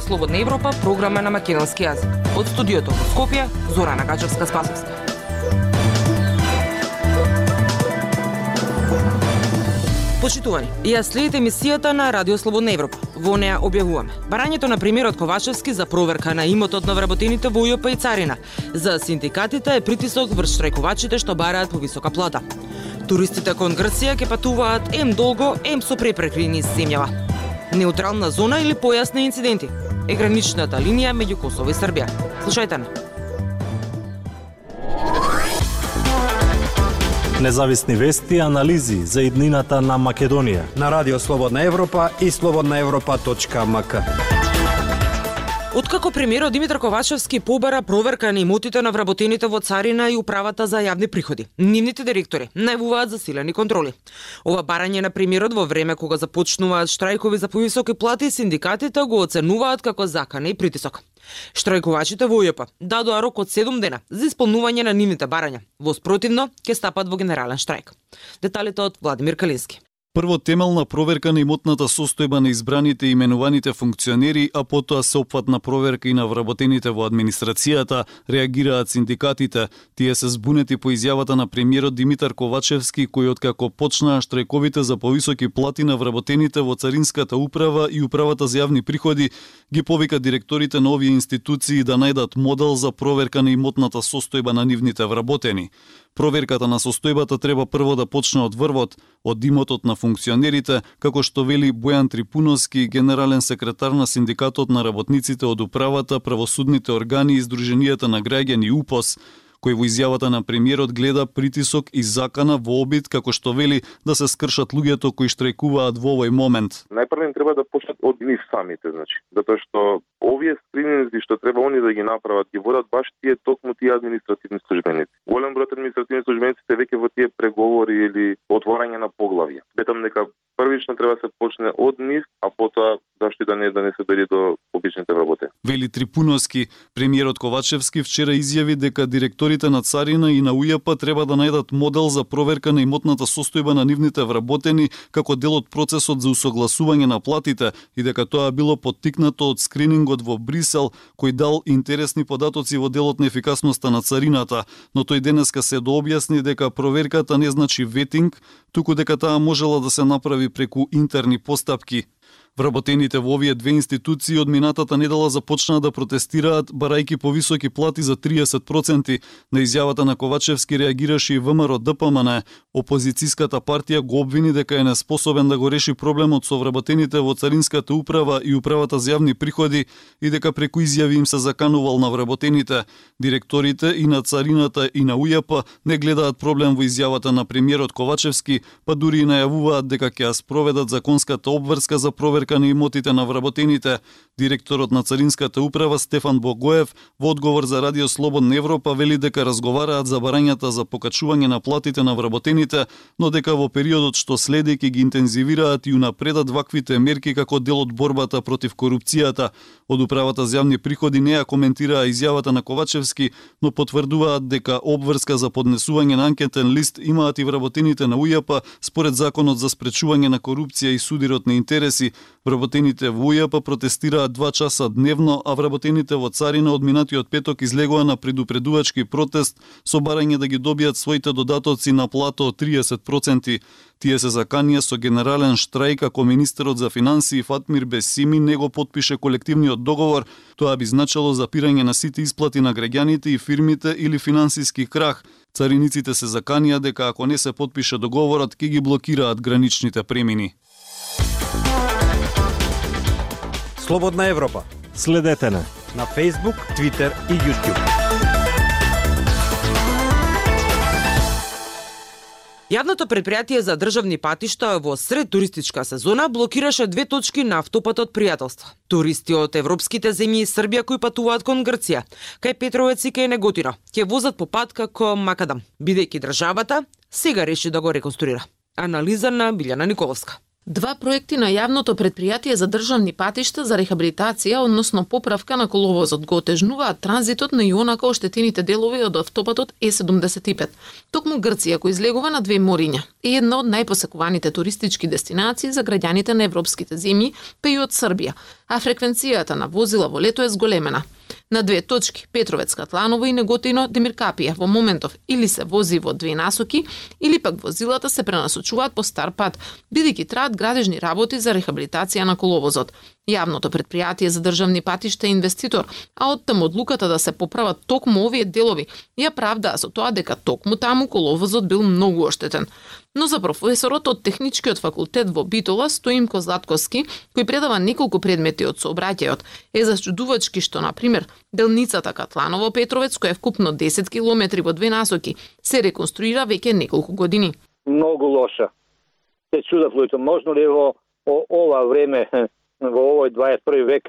Радио Слободна Европа, програма на македонски јазик. Од студиото во Скопје, Зорана Гачевска-Спасовска. Почитувани, ја следите емисијата на Радио Слободна Европа. Во неа објавуваме барањето на премиерот Ковачевски за проверка на имотот на вработените во УЈП и Царина. За синдикатите е притисок врз штрајковачите што бараат повисока плата. Туристите кон Грција ќе патуваат ем долго, ем со препреки низ земјава. Неутрална зона или појасни инциденти? Е граничната линија меѓу Косово и Србија. Слушајте на. Независни вести и анализи за иднината на Македонија. На Радио Слободна Европа и слободнаевропа.мк. Откако премиерот Димитар Ковачевски побара проверка на имотите на вработените во Царина и управата за јавни приходи, нивните директори најавуваат засилени контроли. Ова барање на премиерот во време кога започнуваат штрајкови за повисоки плати, синдикатите го оценуваат како закана и притисок. Штрајкувачите во УЈП дадоа рок од 7 дена за исполнување на нивните барања. Во спротивно, ќе стапат во генерален штрајк. Деталите од Владимир Калински. Прво темелна проверка на имотната состојба на избраните и именуваните функционери, а потоа сеопфатна проверка и на вработените во администрацијата, реагираат синдикатите. Тие се збунети по изјавата на премиерот Димитар Ковачевски, кој откако почнаа штрајковите за повисоки плати на вработените во Царинската управа и управата за јавни приходи, ги повика директорите на овие институции да најдат модел за проверка на имотната состојба на нивните вработени. Проверката на состојбата треба прво да почне од врвот, од имотот на функционерите, како што вели Бојан Трипуновски, генерален секретар на Синдикатот на работниците од управата, правосудните органи и Сдруженијата на граѓани УПОС, кој во изјавата на премиерот гледа притисок и закана во обид како што вели да се скршат луѓето кои штрајкуваат во овој момент. Најпрво им треба да почнат од нив самите, значи, затоа што овие скрининзи што треба они да ги направат ги водат баш тие токму тие административни службеници. Во број административни службеници се веќе во тие преговори или отворање на поглавја. Бетам дека првично треба се почне од нив, а потоа зашто да не да не се дојде до обичните или Вели Трипуновски, премиерот Ковачевски вчера изјави дека директорите на Царина и на УЈП треба да најдат модел за проверка на имотната состојба на нивните вработени како дел од процесот за усогласување на платите и дека тоа било поттикнато од скринингот во Брисел кој дал интересни податоци во делот на ефикасноста на царината, но тој денеска се дообјасни дека проверката не значи ветинг, туку дека таа можела да се направи преку интерни постапки. Вработените во овие две институции од минатата недела започнаа да протестираат барајки повисоки плати за 30%. На изјавата на Ковачевски реагираше и ВМРО ДПМН. Опозицијската партија го обвини дека е неспособен да го реши проблемот со вработените во Царинската управа и управата за јавни приходи и дека преку изјави им се заканувал на вработените. Директорите и на Царината и на УЈП не гледаат проблем во изјавата на премиерот Ковачевски, па дури и најавуваат дека ќе ја спроведат законската обврска за проверка на имотите на вработените. Директорот на Царинската управа Стефан Богоев во одговор за Радио Слободна Европа вели дека разговараат за барањата за покачување на платите на вработените, но дека во периодот што следи ќе ги интензивираат и унапредат ваквите мерки како дел од борбата против корупцијата. Од управата за јавни приходи не ја коментираа изјавата на Ковачевски, но потврдуваат дека обврска за поднесување на анкетен лист имаат и вработените на УЈП според законот за спречување на корупција и судирот на интереси, Вработените во УЈП протестираат два часа дневно, а вработените во Царина од минатиот петок излегоа на предупредувачки протест со барање да ги добијат своите додатоци на плато од 30%. Тие се заканија со генерален штрајк ако министерот за финансии Фатмир Бесими не го подпише колективниот договор, тоа би значало запирање на сите исплати на граѓаните и фирмите или финансиски крах. Цариниците се заканија дека ако не се подпише договорот, ќе ги блокираат граничните премини. Слободна Европа. Следете на на Facebook, Twitter и YouTube. Јавното предпријатие за државни патишта во сред туристичка сезона блокираше две точки на автопатот Пријателство. Туристи од европските земји и Србија кои патуваат кон Грција, кај Петровец и кај Неготино, ќе возат по пат како Макадам, бидејќи државата сега реши да го реконструира. Анализа на Билјана Николовска. Два проекти на јавното предпријатие за државни патишта за рехабилитација, односно поправка на коловозот, го отежнуваат транзитот на ионака оштетените делови од автопатот Е75. Токму Грција кој излегува на две мориња е една од најпосекуваните туристички дестинации за граѓаните на европските земји, па и од Србија, а фреквенцијата на возила во лето е зголемена. На две точки, Петровец, Катланово и Неготино, Демиркапија, во моментов или се вози во две насоки, или пак возилата се пренасочуваат по стар пат, бидејќи траат градежни работи за рехабилитација на коловозот. Јавното предпријатие за државни патишта е инвеститор, а од таму одлуката да се поправат токму овие делови ја правдаа со тоа дека токму таму коловозот бил многу оштетен. Но за професорот од техничкиот факултет во Битола, Стоимко Златковски, кој предава неколку предмети од сообраќајот, е зачудувачки што, на пример, делницата Катланово Петровец, која е вкупно 10 километри во две насоки, се реконструира веќе неколку години. Многу лоша. Се чудав луѓето, можно ли во ова време, во овој 21 век,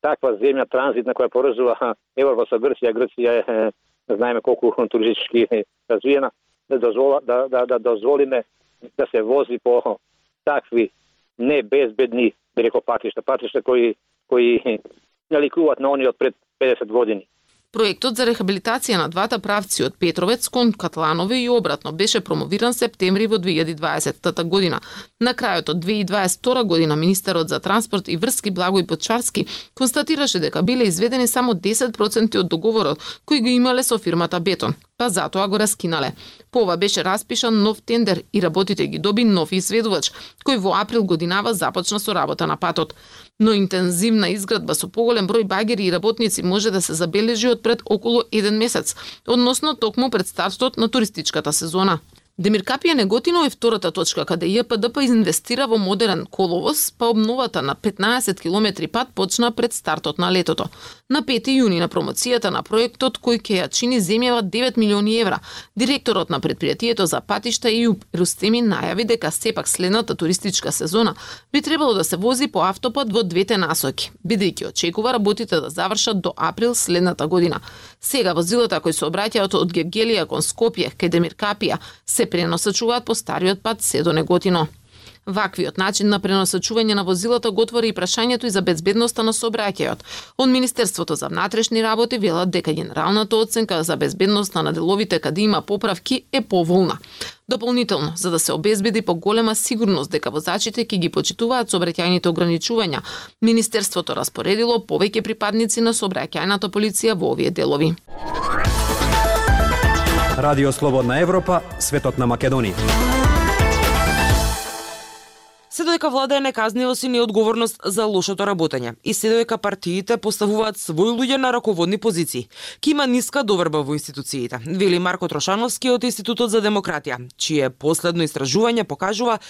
таква земја транзитна која поврзува Европа со Грција, Грција е знаеме колку туристички развиена, да, дозвола, да, да, да дозволиме да се вози по такви небезбедни, би рекол, патишта, патишта кои, кои наликуваат на они од пред 50 години. Проектот за рехабилитација на двата правци од Петровец кон Катланови и обратно беше промовиран септември во 2020 година. На крајот од 2022 година министерот за транспорт и врски Благој Почарски констатираше дека биле изведени само 10% од договорот кој го имале со фирмата Бетон, па затоа го раскинале. По ова беше распишан нов тендер и работите ги доби нов изведувач, кој во април годинава започна со работа на патот но интензивна изградба со поголем број багери и работници може да се забележи од пред околу еден месец, односно токму пред стартот на туристичката сезона. Демиркапија Неготино е втората точка каде ЈПДП инвестира во модерен коловоз, па обновата на 15 километри пат почна пред стартот на летото. На 5 јуни на промоцијата на проектот кој ќе ја чини земјава 9 милиони евра, директорот на предпријатието за патишта Јуб Рустеми најави дека сепак следната туристичка сезона би требало да се вози по автопат во двете насоки, бидејќи очекува работите да завршат до април следната година. Сега возилата кои се обраќаат од Гевгелија кон Скопје кај Демиркапија се преносачуваат по стариот пат се до Неготино. Ваквиот начин на преносачување на возилата го отвори и прашањето и за безбедноста на сообраќајот. Од Министерството за внатрешни работи велат дека генералната оценка за безбедноста на деловите каде има поправки е поволна. Дополнително, за да се обезбеди поголема сигурност дека возачите ќе ги почитуваат сообраќајните ограничувања, Министерството распоредило повеќе припадници на сообраќајната полиција во овие делови. Радио Слободна Европа, светот на Македонија. Се додека влада е неказнива си неодговорност за лошото работење и се додека партиите поставуваат своји луѓе на раководни позиции, ки има ниска доверба во институциите, вели Марко Трошановски од Институтот за демократија, чие последно истражување покажува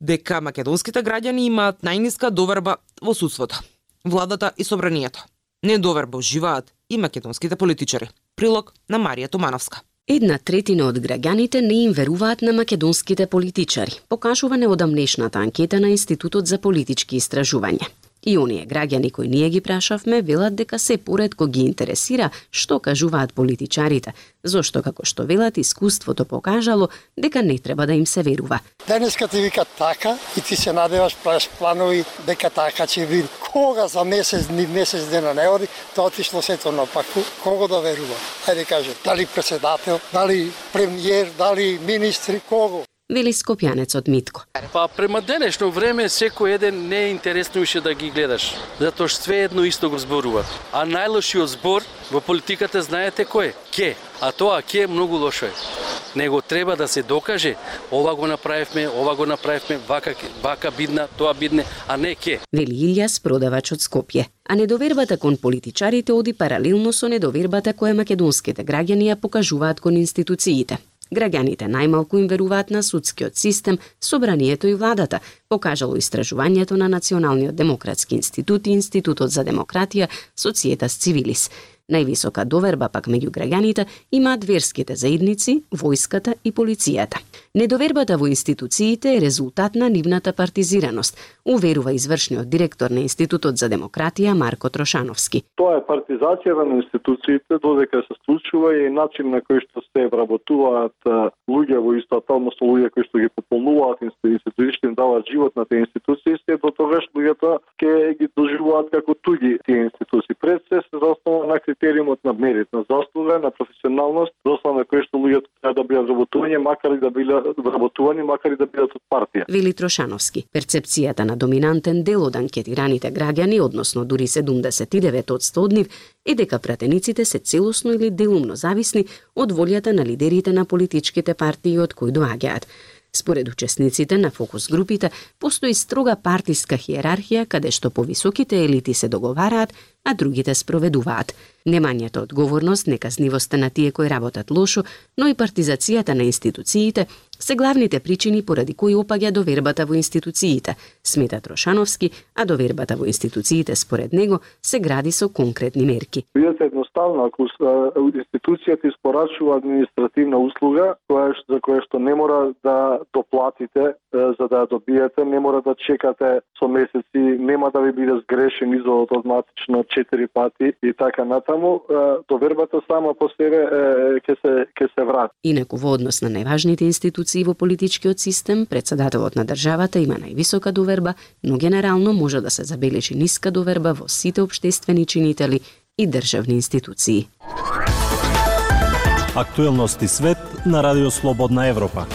дека македонските граѓани имаат најниска доверба во судството, владата и собранието. Недоверба уживаат и македонските политичари. Прилог на Марија Томановска. Една третина од граѓаните не им веруваат на македонските политичари, покажува неодамнешната анкета на Институтот за политички истражувања. И оние граѓани кои ние ги прашавме велат дека се поредко ги интересира што кажуваат политичарите, зошто како што велат искуството покажало дека не треба да им се верува. Денеска ти вика така и ти се надеваш правиш планови дека така ќе биде. Кога за месец дни, месец дена не оди, да тоа отишло сето напаку. Кого да верува? Ајде каже, дали председател, дали премиер, дали министри, кого? Вели скопјанецот Митко. Па према денешно време секој еден не е интересно уште да ги гледаш, затоа што све едно исто го зборува. А најлошиот збор во политиката знаете кој е? Ке. А тоа ке многу лошо е. Него треба да се докаже, ова го направивме, ова го направивме, вака, вака бидна, тоа бидне, а не ке. Вели Илјас, продавач од Скопје. А недовербата кон политичарите оди паралелно со недовербата која македонските граѓани ја покажуваат кон институциите. Граѓаните најмалку им веруваат на судскиот систем, собранието и владата, покажало истражувањето на Националниот демократски институт и Институтот за демократија Социетас Цивилис. Највисока доверба пак меѓу граѓаните имаат верските заедници, војската и полицијата. Недовербата во институциите е резултат на нивната партизираност, уверува извршниот директор на Институтот за демократија Марко Трошановски. Тоа е партизација на институциите додека се случува и начин на кој што се вработуваат луѓе во истата, односно луѓе кои што ги пополнуваат институциите, што им даваат живот на тие институции, се до тогаш луѓето ќе ги доживуваат како туѓи тие институции. Пред се се заснова на критериумот на мерит, на заслуга, на професионалност, дослова на кој што луѓето треба да бидат работување, макар и да бидат работувани, макар и да бидат од партија. Вели Трошановски. Перцепцијата на доминантен дел од анкетираните граѓани, односно дури 79 од 100 од нив, е дека пратениците се целосно или делумно зависни од волјата на лидерите на политичките партии од кои доаѓаат. Според учесниците на фокус групите, постои строга партиска хиерархија каде што повисоките елити се договараат, а другите спроведуваат. Немањето одговорност, неказнивоста на тие кои работат лошо, но и партизацијата на институциите се главните причини поради кои опаѓа довербата во институциите, смета Трошановски, а довербата во институциите според него се гради со конкретни мерки. Видете едноставно, ако институцијата испорачува административна услуга, која за која што не мора да доплатите за да ја добиете, не мора да чекате со месеци, нема да ви биде сгрешен изодот автоматично четири пати и така натаму, довербата сама по себе ќе се ќе се врати. Инаку во однос на најважните институции во политичкиот систем, председателот на државата има највисока доверба, но генерално може да се забележи ниска доверба во сите обштествени чинители и државни институции. Актуелности свет на Радио Слободна Европа.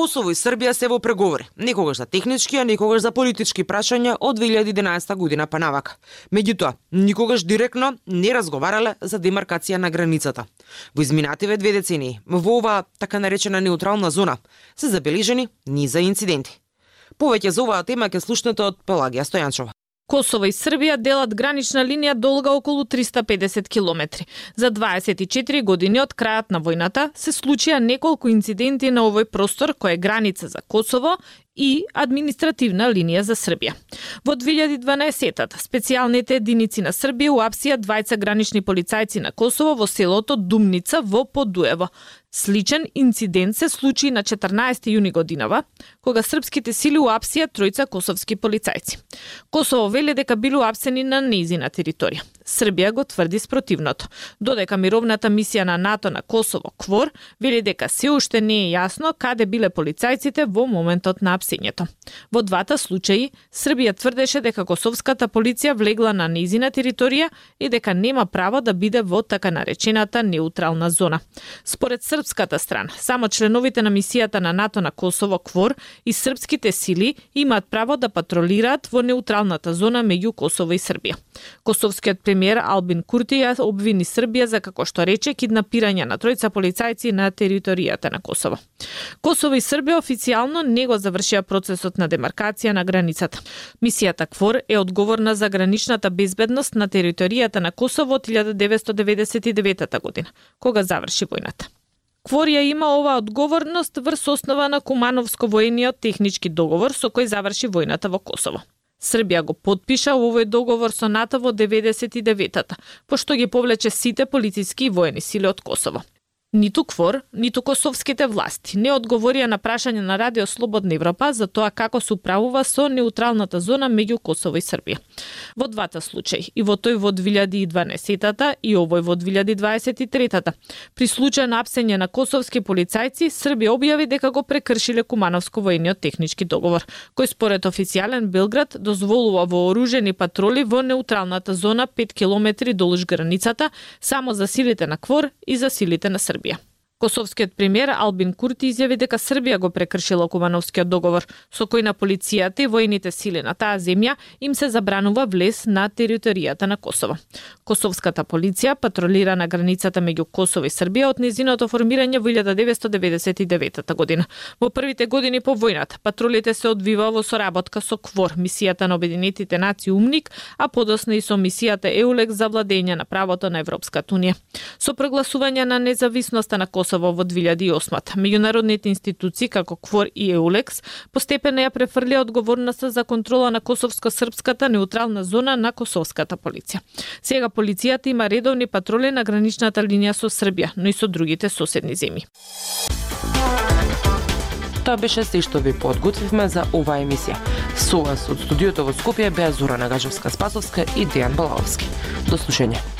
Косово и Србија се во преговори, некогаш за технички, а некогаш за политички прашања од 2011 година па навака. Меѓутоа, никогаш директно не разговарале за демаркација на границата. Во изминативе две децении, во оваа така наречена неутрална зона, се забележени низа инциденти. Повеќе за оваа тема ќе слушнете од Пелагија Стојанчова. Косово и Србија делат гранична линија долга околу 350 километри. За 24 години од крајот на војната се случија неколку инциденти на овој простор кој е граница за Косово и административна линија за Србија. Во 2012-тата специјалните единици на Србија уапсија двајца гранични полицајци на Косово во селото Думница во Подуево. Сличен инцидент се случи на 14 јуни годинава, кога српските сили уапсија тројца косовски полицајци. Косово вели дека били уапсени на незина територија. Србија го тврди спротивното, додека мировната мисија на НАТО на Косово КВОР вели дека се уште не е јасно каде биле полицајците во моментот на апсењето. Во двата случаи, Србија тврдеше дека косовската полиција влегла на низина територија и дека нема право да биде во така наречената неутрална зона. Според српската страна, само членовите на мисијата на НАТО на Косово КВОР и српските сили имаат право да патролираат во неутралната зона меѓу Косово и Србија. Косовскиот премиер Албин Куртија обвини Србија за како што рече киднапирање на тројца полицајци на територијата на Косово. Косово и Србија официјално не го завршија процесот на демаркација на границата. Мисијата КФОР е одговорна за граничната безбедност на територијата на Косово од 1999 година, кога заврши војната. КФОР ја има оваа одговорност врз основа на Кумановско-воениот технички договор со кој заврши војната во Косово. Србија го подпиша овој договор со НАТО во 99-та, пошто ги повлече сите полициски и воени сили од Косово. Ниту квор, ниту косовските власти не одговорија на прашање на Радио Слободна Европа за тоа како се управува со неутралната зона меѓу Косово и Србија. Во двата случаи, и во тој во 2012-та и овој во 2023-та, при случај на апсење на косовски полицајци, Србија објави дека го прекршиле Кумановско-воениот технички договор, кој според официјален Белград дозволува вооружени патроли во неутралната зона 5 километри долж границата само за силите на квор и за силите на Србија. Србија. Косовскиот премиер Албин Курти изјави дека Србија го прекршила Кумановскиот договор, со кој на полицијата и војните сили на таа земја им се забранува влез на територијата на Косово. Косовската полиција патролира на границата меѓу Косово и Србија од незиното формирање во 1999 година. Во првите години по војната, патрулите се одвива во соработка со КВОР, мисијата на Обединетите нации УМНИК, а подосна и со мисијата ЕУЛЕК за владење на правото на Европската унија. Со прогласување на независноста на Косово Косово во 2008 Меѓународните институции како КФОР и ЕУЛЕКС постепено ја префрлија одговорноста за контрола на косовско-српската неутрална зона на косовската полиција. Сега полицијата има редовни патроли на граничната линија со Србија, но и со другите соседни земји. Тоа беше се што ви подготвивме за оваа емисија. Со вас од студиото во Скопје беа Зора Нагажевска Спасовска и Дејан Балаовски. До слушање.